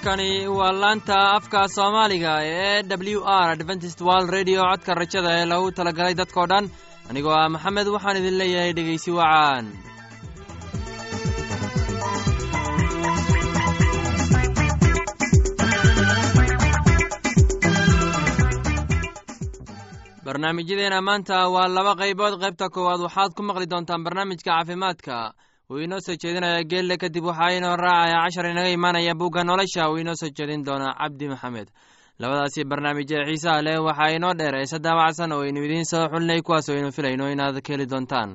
halkani waa laanta afka soomaaliga ee w r adventist world radio. Codka rajada ee lagu talagalay dadkoo dhan. Anigoo ah maxamed waxaan idin leeyahay dhegeysi wacaan barnaamijyadeena maanta waa laba qaybood. Qaybta koowaad waxaad ku maqli doontaan barnaamijka caafimaadka uu inoo soo jeedinaya geelle kadib waxaa inoo raacaya cashar inaga imaanaya bugga nolosha. Uu inoo soo jeedin doona cabdi maxamed. Labadaasi barnaamij ee xiisaha leh waxaa inoo dheer eese daawacsan oo aynu idiin soo xulinay kuwaas aynu filayno inaad ka heli doontaan.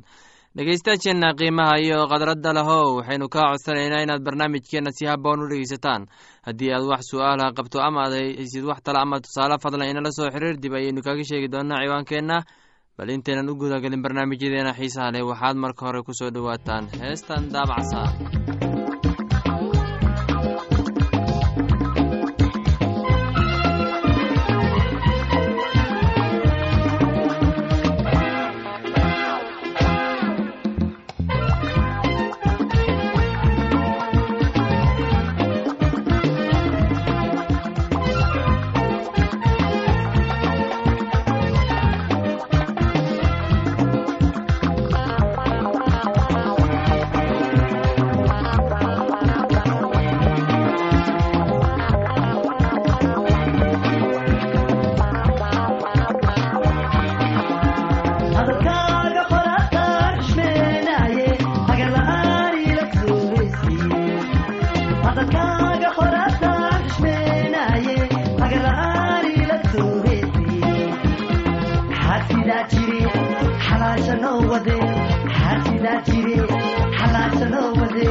Dhegeystayaasheenna qiimaha iyo khadradda lahow waxaynu kaa codsanaynaa inaad barnaamijkeenna si haboon u dhegeysataan haddii aad wax su'aalaha qabto ama aad haysid wax tala ama tusaale fadlan inala soo xiriir dib ayaynu kaga sheegi doonaa ciwaankeenna bal intaynan u gudagelin barnaamijyadeena xiisaha leh waxaad marka hore ku soo dhowaataan heestan daabacsa wade xaasida jire xalaasano wade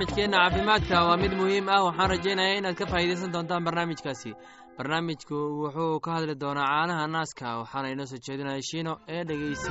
barnaamijkeenna caafimaadka waa mid muhiim ah waxaan rajaynayaa inaad ka faa'iidaysan doontaan barnaamijkaasi. Barnaamijku wuxuu ka hadli doonaa caanaha naaska waxaana inoo soo jeedinaya shiino ee dhegeysi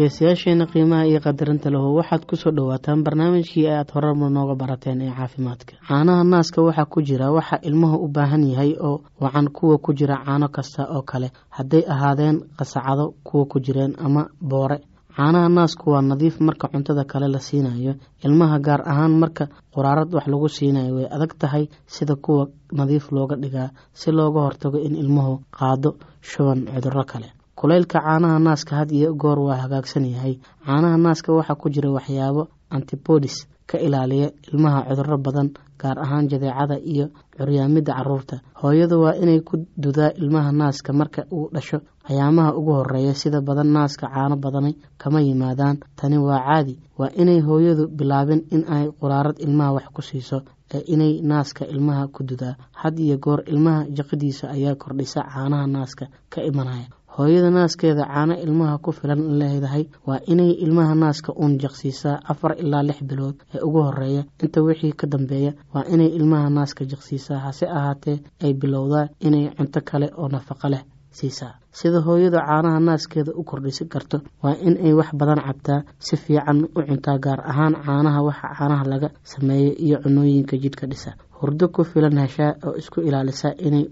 dhegeystayaasheena qiimaha iyo qadarinta lahu. Waxaad ku soo dhowaataan barnaamijkii aad horarma nooga barateen ee caafimaadka. Caanaha naaska waxaa ku jira waxa ilmuhu u baahan yahay oo wacan kuwa ku jira caano kasta oo kale. Hadday ahaadeen qasacado kuwa ku jireen ama boore. Caanaha naasku waa nadiif marka cuntada kale la siinayo. Ilmaha gaar ahaan marka quraarad wax lagu siinayo way adag tahay sida kuwa nadiif looga dhigaa si looga hortago in ilmuhu qaado shuban cuduro kale kulaylka caanaha naaska had iyo goor waa hagaagsan yahay. Caanaha naaska waxaa ku jira waxyaabo antibodis ka ilaaliya ilmaha cuduro badan gaar ahaan jadeecada iyo curyaamida carruurta hooyadu waa inay ku dudaa ilmaha naaska marka uu dhasho. Ayaamaha ugu horreeya sida badan naaska caano badani kama yimaadaan. Tani waa caadi waa inay hooyadu bilaabin in ay quraarad ilmaha wax ku siiso ee inay naaska ilmaha ku dudaa. Had iyo goor ilmaha jaqidiisa ayaa kordhisa caanaha naaska ka imanaya hooyada naaskeeda caano ilmaha ku filan leedahay waa inay ilmaha naaska uun jaqsiisaa afar ilaa lix bilood ee ugu horreeya inta wixii ka dambeeya waa inay ilmaha naaska jaqsiisaa hase ahaatee ay bilowdaa inay cunto kale oo nafaqo leh siisaa. Sida hooyadu caanaha naaskeeda u kordhisi karto waa in ay wax badan cabtaa si fiican u cuntaa gaar ahaan caanaha waxa caanaha laga sameeya iyo cunooyinka jidhka dhisa hurdo ku filan heshaa oo isku ilaalisa inay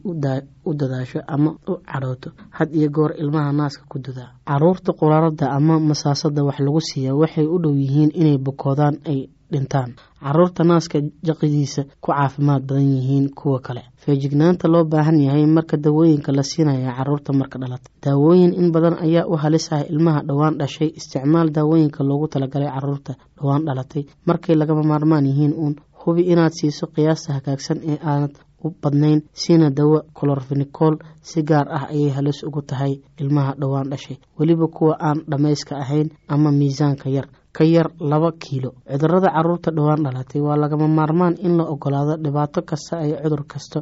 u dadaasho ama u cadhooto. Had iyo goor ilmaha naaska ku dudaa carruurta quraarada ama masaasada wax lagu siiya waxay u dhow yihiin inay bukoodaan ay dhintaan. Caruurta naaska jaqidiisa ku caafimaad badan yihiin kuwa kale. Feejignaanta loo baahan yahay marka dawooyinka la siinaya carruurta marka dhalata. Daawooyin in badan ayaa u halis ah ilmaha dhowaan dhashay. Isticmaal daawooyinka loogu talagalay carruurta dhowaan dhalatay. Markay lagama maarmaan yihiin uun hubi inaad siiso qiyaasta hagaagsan ee aanad u badnayn siina dawo colorfinicol si gaar ah ayay halis ugu tahay ilmaha dhowaan dhashay. Weliba kuwa aan dhammayska ahayn ama miisaanka yar ka yar laba kiilo. Cudurada carruurta dhowaan dhalatay waa lagama maarmaan in la ogolaado dhibaato kasta ay cudur kasto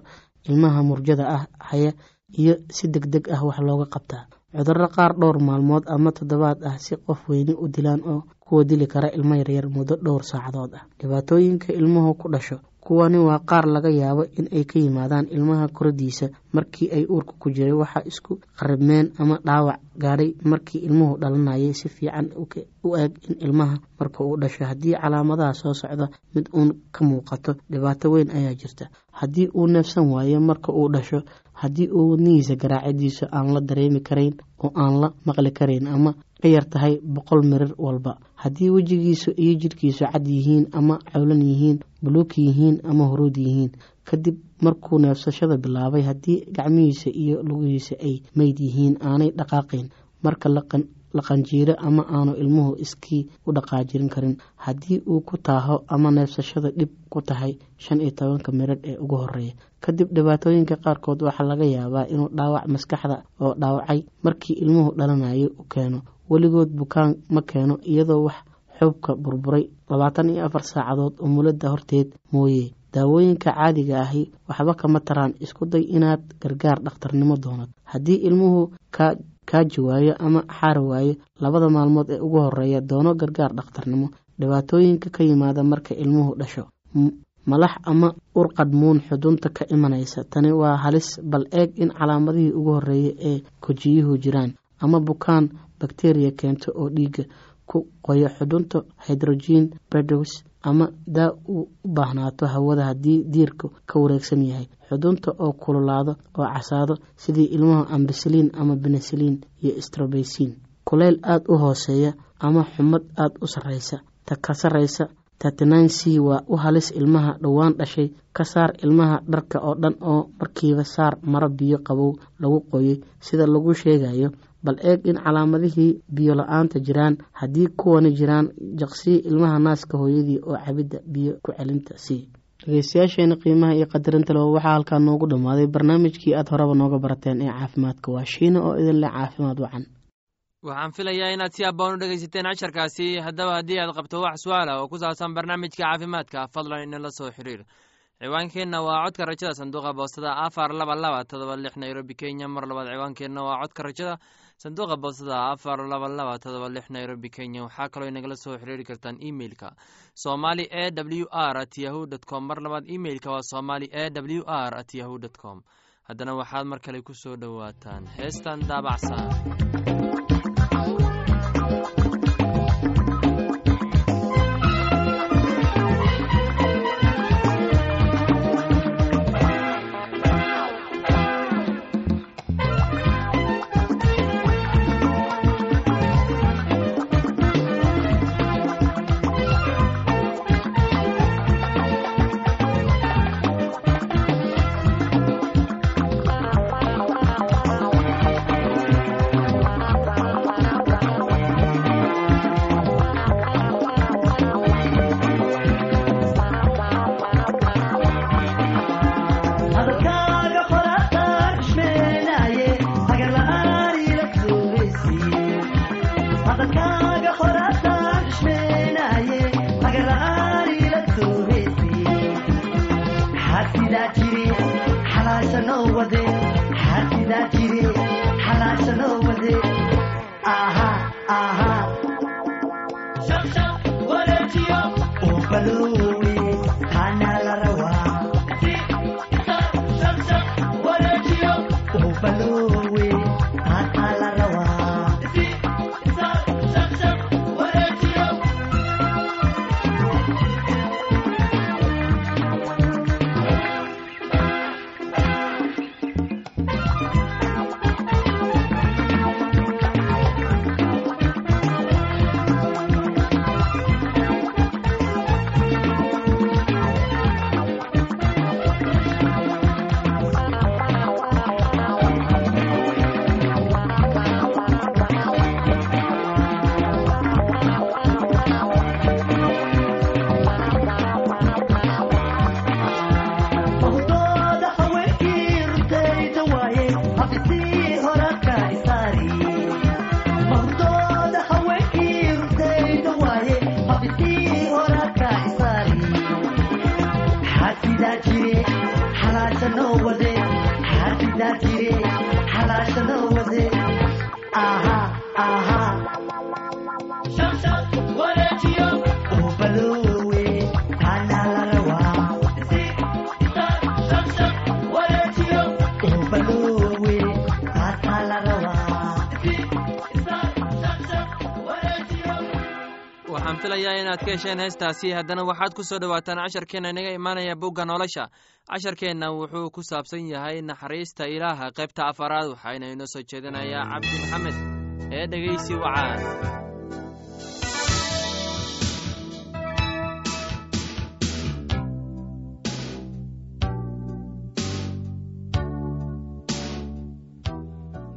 ilmaha murjada ah haya iyo si deg deg ah wax looga qabtaa cudurro qaar dhowr maalmood ama toddobaad ah si qof weyni u dilaan oo kuwa dili kara ilmo yaryar muddo dhowr saacadood ah. Dhibaatooyinka ilmuhu ku dhasho. Kuwani waa qaar laga yaabo in ay ka yimaadaan ilmaha koradiisa markii ay uurka ku jiray waxaa isku qaribmeen ama dhaawac gaadhay markii ilmuhu dhalanayay. Si fiican u eg in ilmaha marka uu dhasho. Haddii calaamadaha soo socda mid uun ka muuqato dhibaato weyn ayaa jirta. Haddii uu neefsan waayo marka uu dhasho haddii uu wadnihiisa garaacidiisa aan la dareemi karayn oo aan la maqli karayn ama ka yar tahay boqol mirir walba. Haddii wejigiisu iyo jidhkiisu cad yihiin ama cawlan yihiin buluug yihiin ama huruud yihiin kadib markuu neefsashada bilaabay haddii gacmihiisa iyo lugihiisa ay meyd yihiin aanay dhaqaaqayn marka la qanjiiro ama aanu ilmuhu iskii u dhaqaajirin karin. Haddii uu ku taaho ama neefsashada dhib ku tahay shan iyo tobanka miradh ee ugu horreeya kadib dhibaatooyinka qaarkood waxaa laga yaabaa inuu dhaawac maskaxda oo dhaawacay markii ilmuhu dhalanayo u keeno. Weligood bukaan ma keeno iyadoo wax xubka burburay. Labaatan iyo afar saacadood umulada horteed mooye. Daawooyinka caadiga ahi waxba kama taraan. Isku day inaad gargaar dhakhtarnimo doonad. Haddii ilmuhu ka kaaji waayo ama xaari waayo labada maalmood ee ugu horreeya doono gargaar dhakhtarnimo. Dhibaatooyinka ka yimaada marka ilmuhu dhasho malax ama urqadmuun xudunta ka imanaysa. Tani waa halis bal eeg in calaamadihii ugu horreeya ee kojiyuhu jiraan ama bukaan bakteriya keento oo dhiiga ku qoyo xudunta hydrogen bedows ama daa uu u baahnaato hawada haddii diirku ka wareegsan yahay xudunta oo kululaado oo casaado sidii ilmaha ambasaliin ama benesaliin iyo strobeysin kuleyl aada u hooseeya ama xumad aada u sarreysa ta ka sarreysa tatnan c waa u halis ilmaha dhowaan dhashay ka saar ilmaha dharka oo dhan oo markiiba saar maro biyo qabow lagu qoyay sida lagu sheegayo bal eeg in calaamadihii biyo la'aanta jiraan haddii kuwani jiraan jaqsii ilmaha naaska hooyadii oo cabidda biyo ku celinta sii dhegeystayaasheena qiimaha iyo qadarinta leba waxaa halkaa noogu dhammaaday barnaamijkii aada horeba nooga barateen ee caafimaadka. Waa shiina oo idin leh caafimaad wacan. Waxaan filayaa inaad si abboon u dhegaysateen casharkaasi. Haddaba haddii aad qabto wax su'aala oo ku saabsan barnaamijka caafimaadka fadlan inala soo xiriir. Ciwaankeenna waa codka rajada sanduuqa boostada afar laba laba todoba lix nairobi kenya. Mar labaad ciwaankeenna waa codka rajada sanduuqa boostada afar laba laba todoba lix nairobi kenya. Waxaa kaloo inagala soo xiriiri kartaan emeilka somali e w r at yahu dt com. Mar labaad emeilka waa somali e w r at yahu dt com. Haddana waxaad mar kale ku soo dhowaataan. Heestan daabacsan noo wade xaasidaa jire inaad ka hesheen heestaasi haddana waxaad ku soo dhowaataan casharkeenna inaga imaanaya bugga nolosha. Casharkeenna wuxuu ku saabsan yahay naxariista ilaaha qaybta afaraad waxaana inoo soo jeedinayaa cabdi maxamed ee dhegeysi wacaan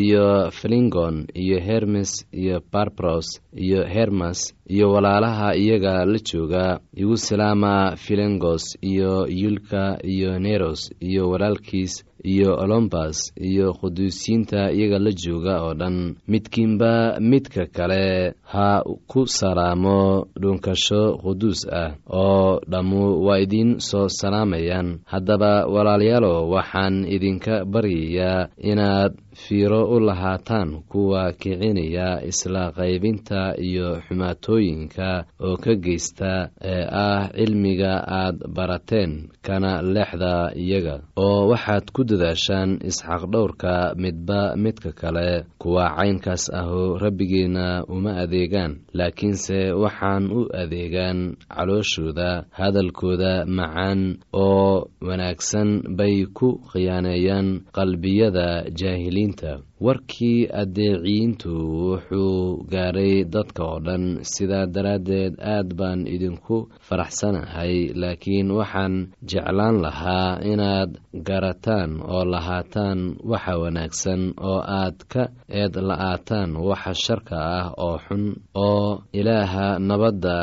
iyo flingon iyo hermes iyo barbros iyo hermas iyo walaalaha iyaga la jooga igu salaama filengos iyo yulka iyo neros iyo walaalkiis iyo olombas iyo quduusiyiinta iyaga la jooga oo dhan. Midkiinba midka kale ha ku salaamo dhunkasho quduus ah oo dhammu waa idiin soo salaamayaan. Haddaba walaalayaalo waxaan idinka baryayaa inaad fiiro u lahaataan kuwa kicinaya isla qaybinta iyo xumaatooyinka oo ka geysta ee ah cilmiga aad barateen kana leexda iyaga oo waxaad ku dadaashaan isxaq dhowrka midba midka kale kuwa caynkaas ahu rabbigeenna uma adeegaan laakiinse waxaan u adeegaan calooshooda hadalkooda macaan oo wanaagsan bay ku khiyaaneeyaan qalbiyada jaahiliin warkii addeeciyiintu wuxuu gaadhay dadka oo dhan sidaa daraaddeed aad baan idinku faraxsanahay laakiin waxaan jeclaan lahaa inaad garataan oo lahaataan waxa wanaagsan oo aad ka eed la'aataan waxa sharka ah oo xun oo ilaaha nabadda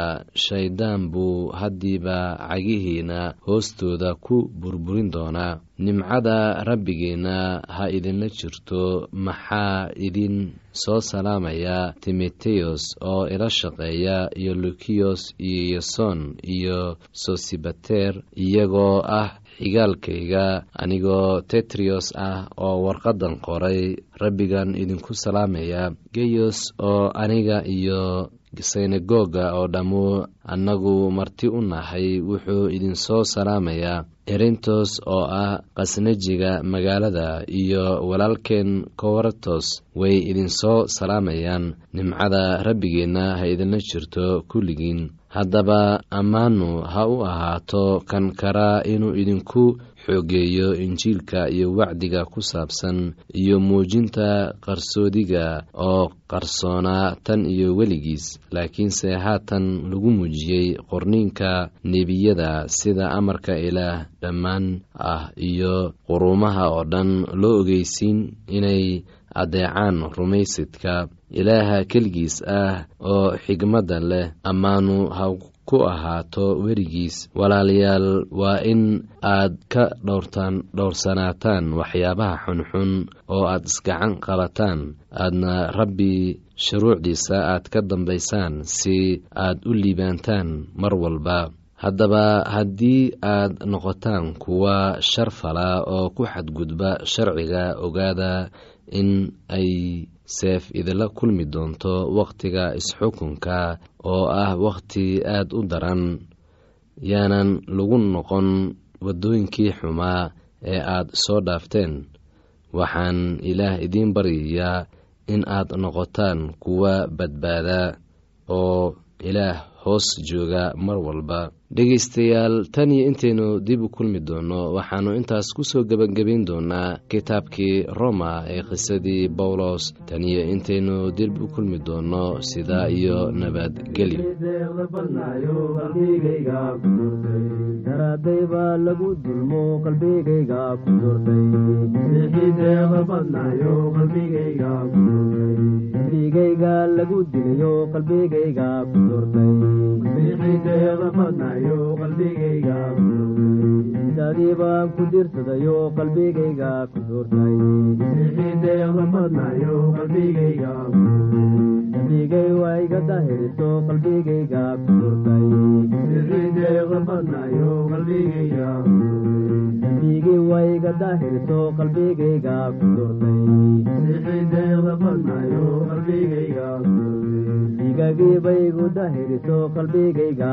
shayddaan buu haddiiba cagihiina hoostooda ku burburin doonaa nimcada rabbigeenna ha idinla jirto maxaa idin soo salaamaya timoteyos oo ila shaqeeya iyo lukiyos iyo yason iyo sosibater iyagoo ah xigaalkayga anigoo tetriyos ah oo warqaddan qoray rabbigan idinku salaamaya. Geyos oo aniga iyo synagoga oo dhammu annagu marti u nahay wuxuu idin soo salaamayaa erintos oo ah qasnajiga magaalada iyo walaalkeen kowartos way idin soo salaamayaan nimcada rabbigeenna ha idinla jirto kulligiin haddaba ammaanu ha u ahaato kan karaa inuu idinku xoogeeyo injiilka iyo wacdiga ku saabsan iyo muujinta qarsoodiga oo qarsoonaa tan iyo weligiis laakiinse haatan lagu muujiyey qorniinka nebiyada sida amarka ilaah dhammaan ah iyo quruumaha oo dhan loo ogeysiin inay addeecaan rumaysidka ilaaha keligiis ah oo xigmadda leh. Ammaanu ha ku ahaato werigiis. Walaalayaal waa in aad ka dhowrtaan dhowrsanaataan waxyaabaha xunxun oo aad isgacan qabataan aadna rabbi shuruucdiisa aad ka dambaysaan si aad u liibaantaan mar walba haddaba haddii aad noqotaan kuwa shar fala oo ku xadgudba sharciga ogaada in ay seef idinla kulmi doonto wakhtiga isxukunka oo ah wakhti aad u daran yaanan lagu noqon waddooyinkii xumaa ee aad soo dhaafteen waxaan ilaah idiin baryayaa in aad noqotaan kuwa badbaada oo ilaah hoos jooga mar walba. Dhegaystayaal tan iyo intaynu dib u kulmi doono waxaannu intaas ku soo gebagabayn doonaa kitaabkii roma ee qisadii bawlos tan iyo intaynu dib u kulmi doono sidaa iyo nabadgelyo lagu dulmo qalbigayga ku doortay lagu dilayo qalbigayga ku doortay baan ku dirsadayo qalbigayga ku doortay qalbigay waa iga dahiriso qalbigayga ku doortay qalbigay waa iga dahiriso qalbigayga ku doortay digagii bay igu dahiriso qalbigayga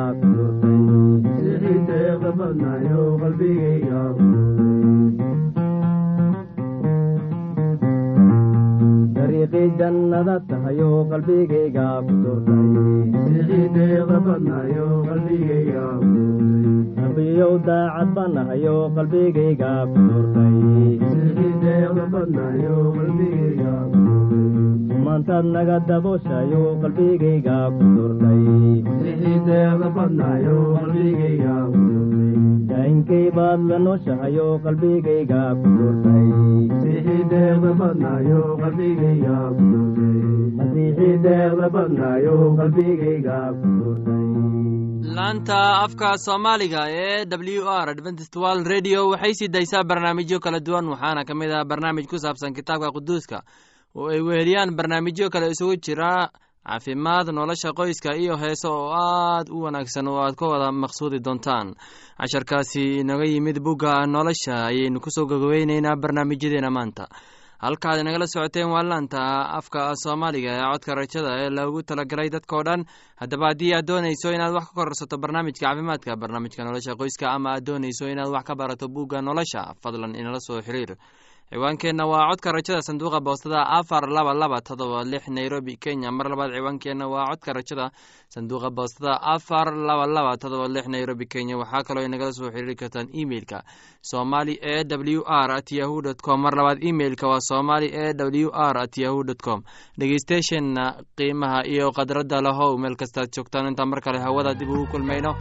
dariiqii jannada tahayo qalbigayga ku doortayrabiyow daacad baan nahayo qalbigayga ku doortay maantaad naga dabooshayo qalbigayga ku doortay daayinkay baad la nooshahayo qalbigayga ku laanta afka soomaaliga ee w r adventist world radio waxay sii daysaa barnaamijyo kala duwan waxaana ka mid ah barnaamij ku saabsan kitaabka quduuska oo ay weheliyaan barnaamijyo kale isugu jira caafimaad nolosha qoyska iyo heeso oo aad u wanaagsan oo aad ka wada maqsuudi doontaan. Casharkaasi inaga yimid bugga nolosha ayaynu ku soo gogoweyneynaa barnaamijyadeena maanta. Halkaad inagala socoteen waa laanta afka soomaaliga ee codka rajada ee loogu talagalay dadkao dhan. Haddaba haddii aad doonayso inaad wax ka kororsato barnaamijka caafimaadka barnaamijka nolosha qoyska ama aad doonayso inaad wax ka barato bugga nolosha fadlan inala soo xiriir ciwaankeenna waa codka rajada sanduuqa boostada afar laba laba todoba lix nairobi kenya. Mar labaad ciwaankeenna waa codka rajada sanduuqa boostada afar laba laba todoba lix nairobi kenya. Waxaa kaloo inagala soo xiriiri kartaan emeilka somali e w r at yahu dt com. Mar labaad emeilka waa somali e w r at yahu dt com. Dhegeystayaasheenna qiimaha iyo khadradda lahow meel kastaad joogtaan. Intaan mar kale hawada dib ugu kulmayno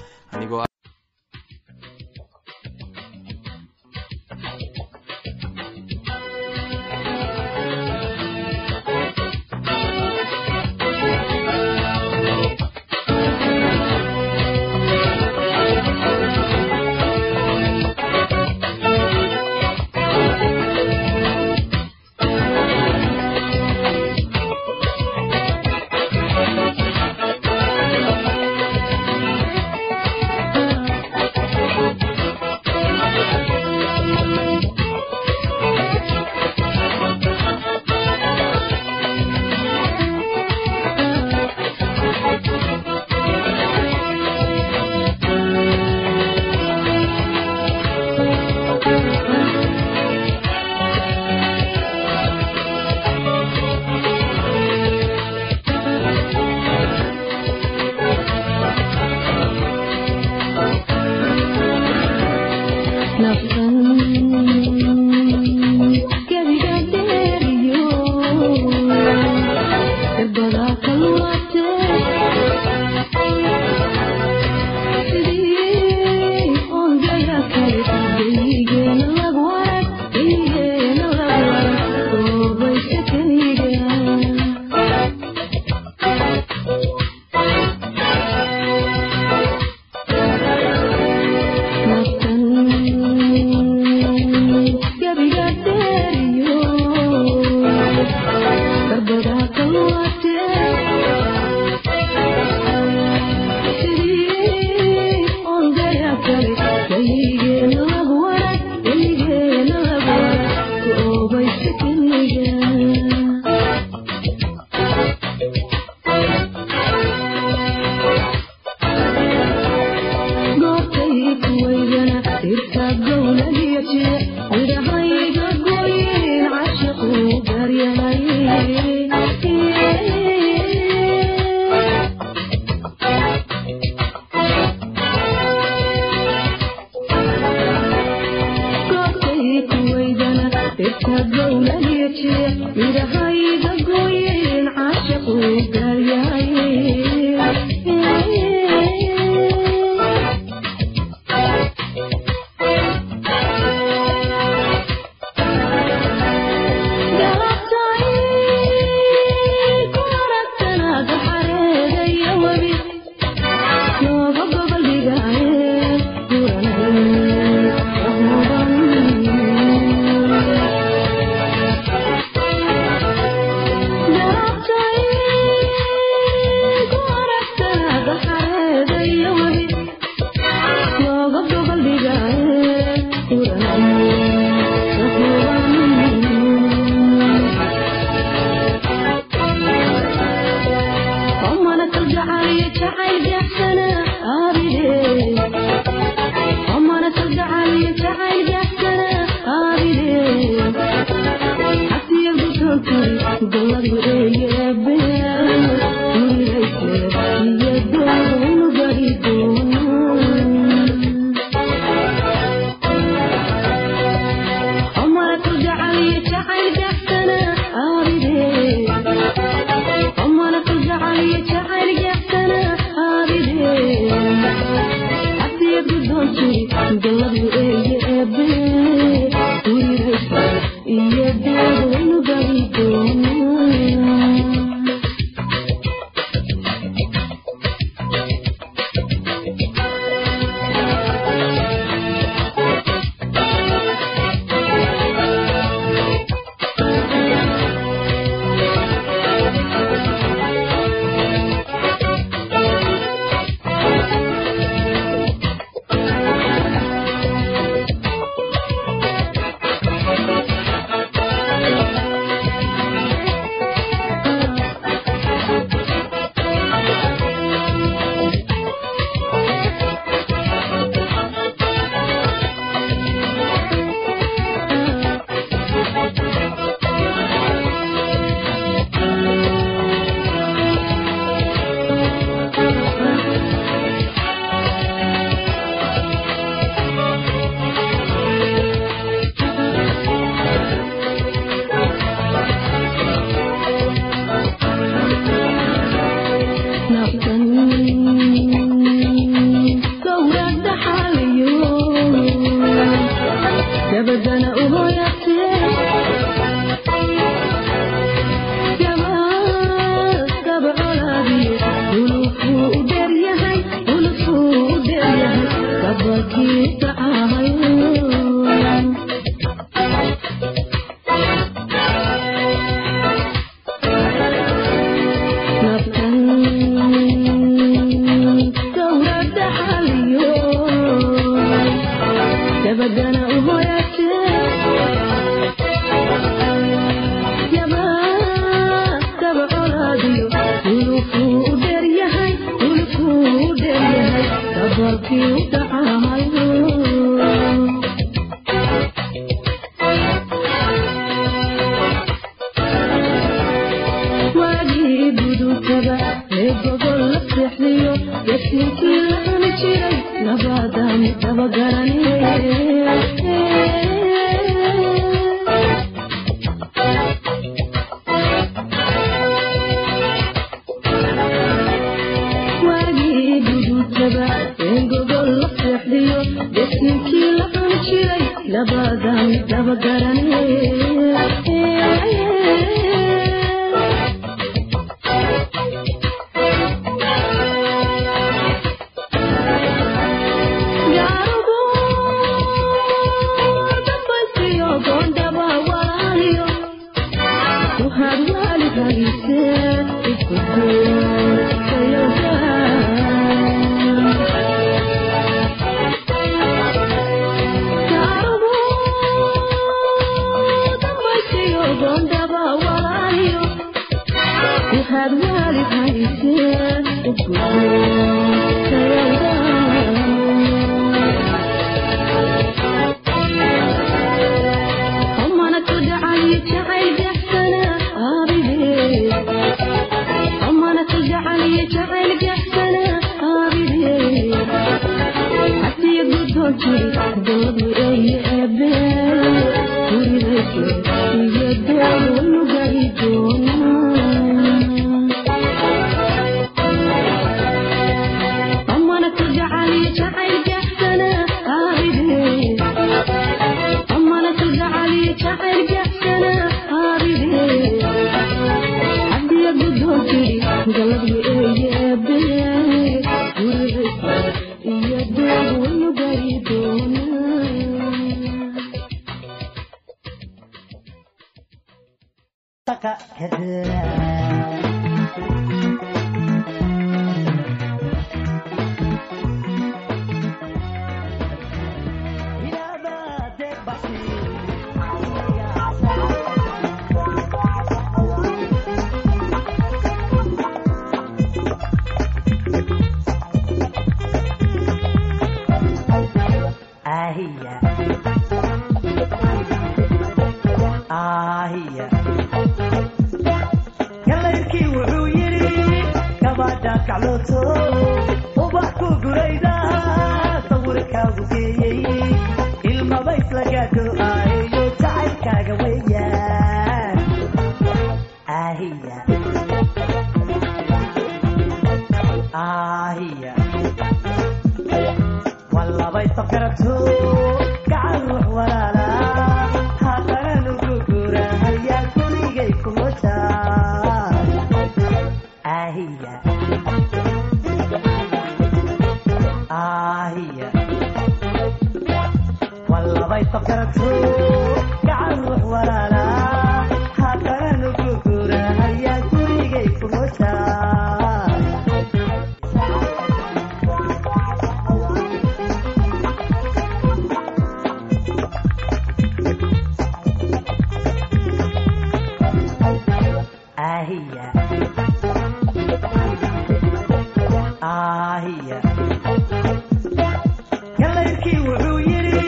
gallayrkii wuxuu yidhi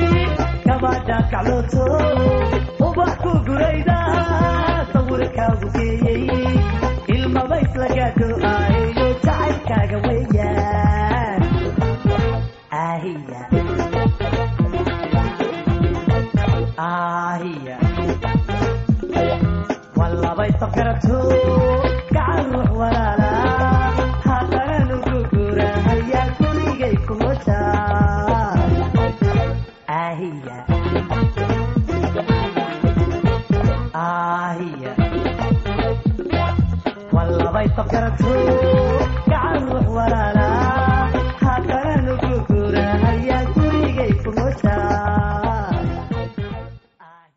kabaadhaa kaclooto ubax ku gurayda sawirkaagu geeyey ilmabays lagaadoaayo jacaylkaaga weeyaan hiya walabay sabkarato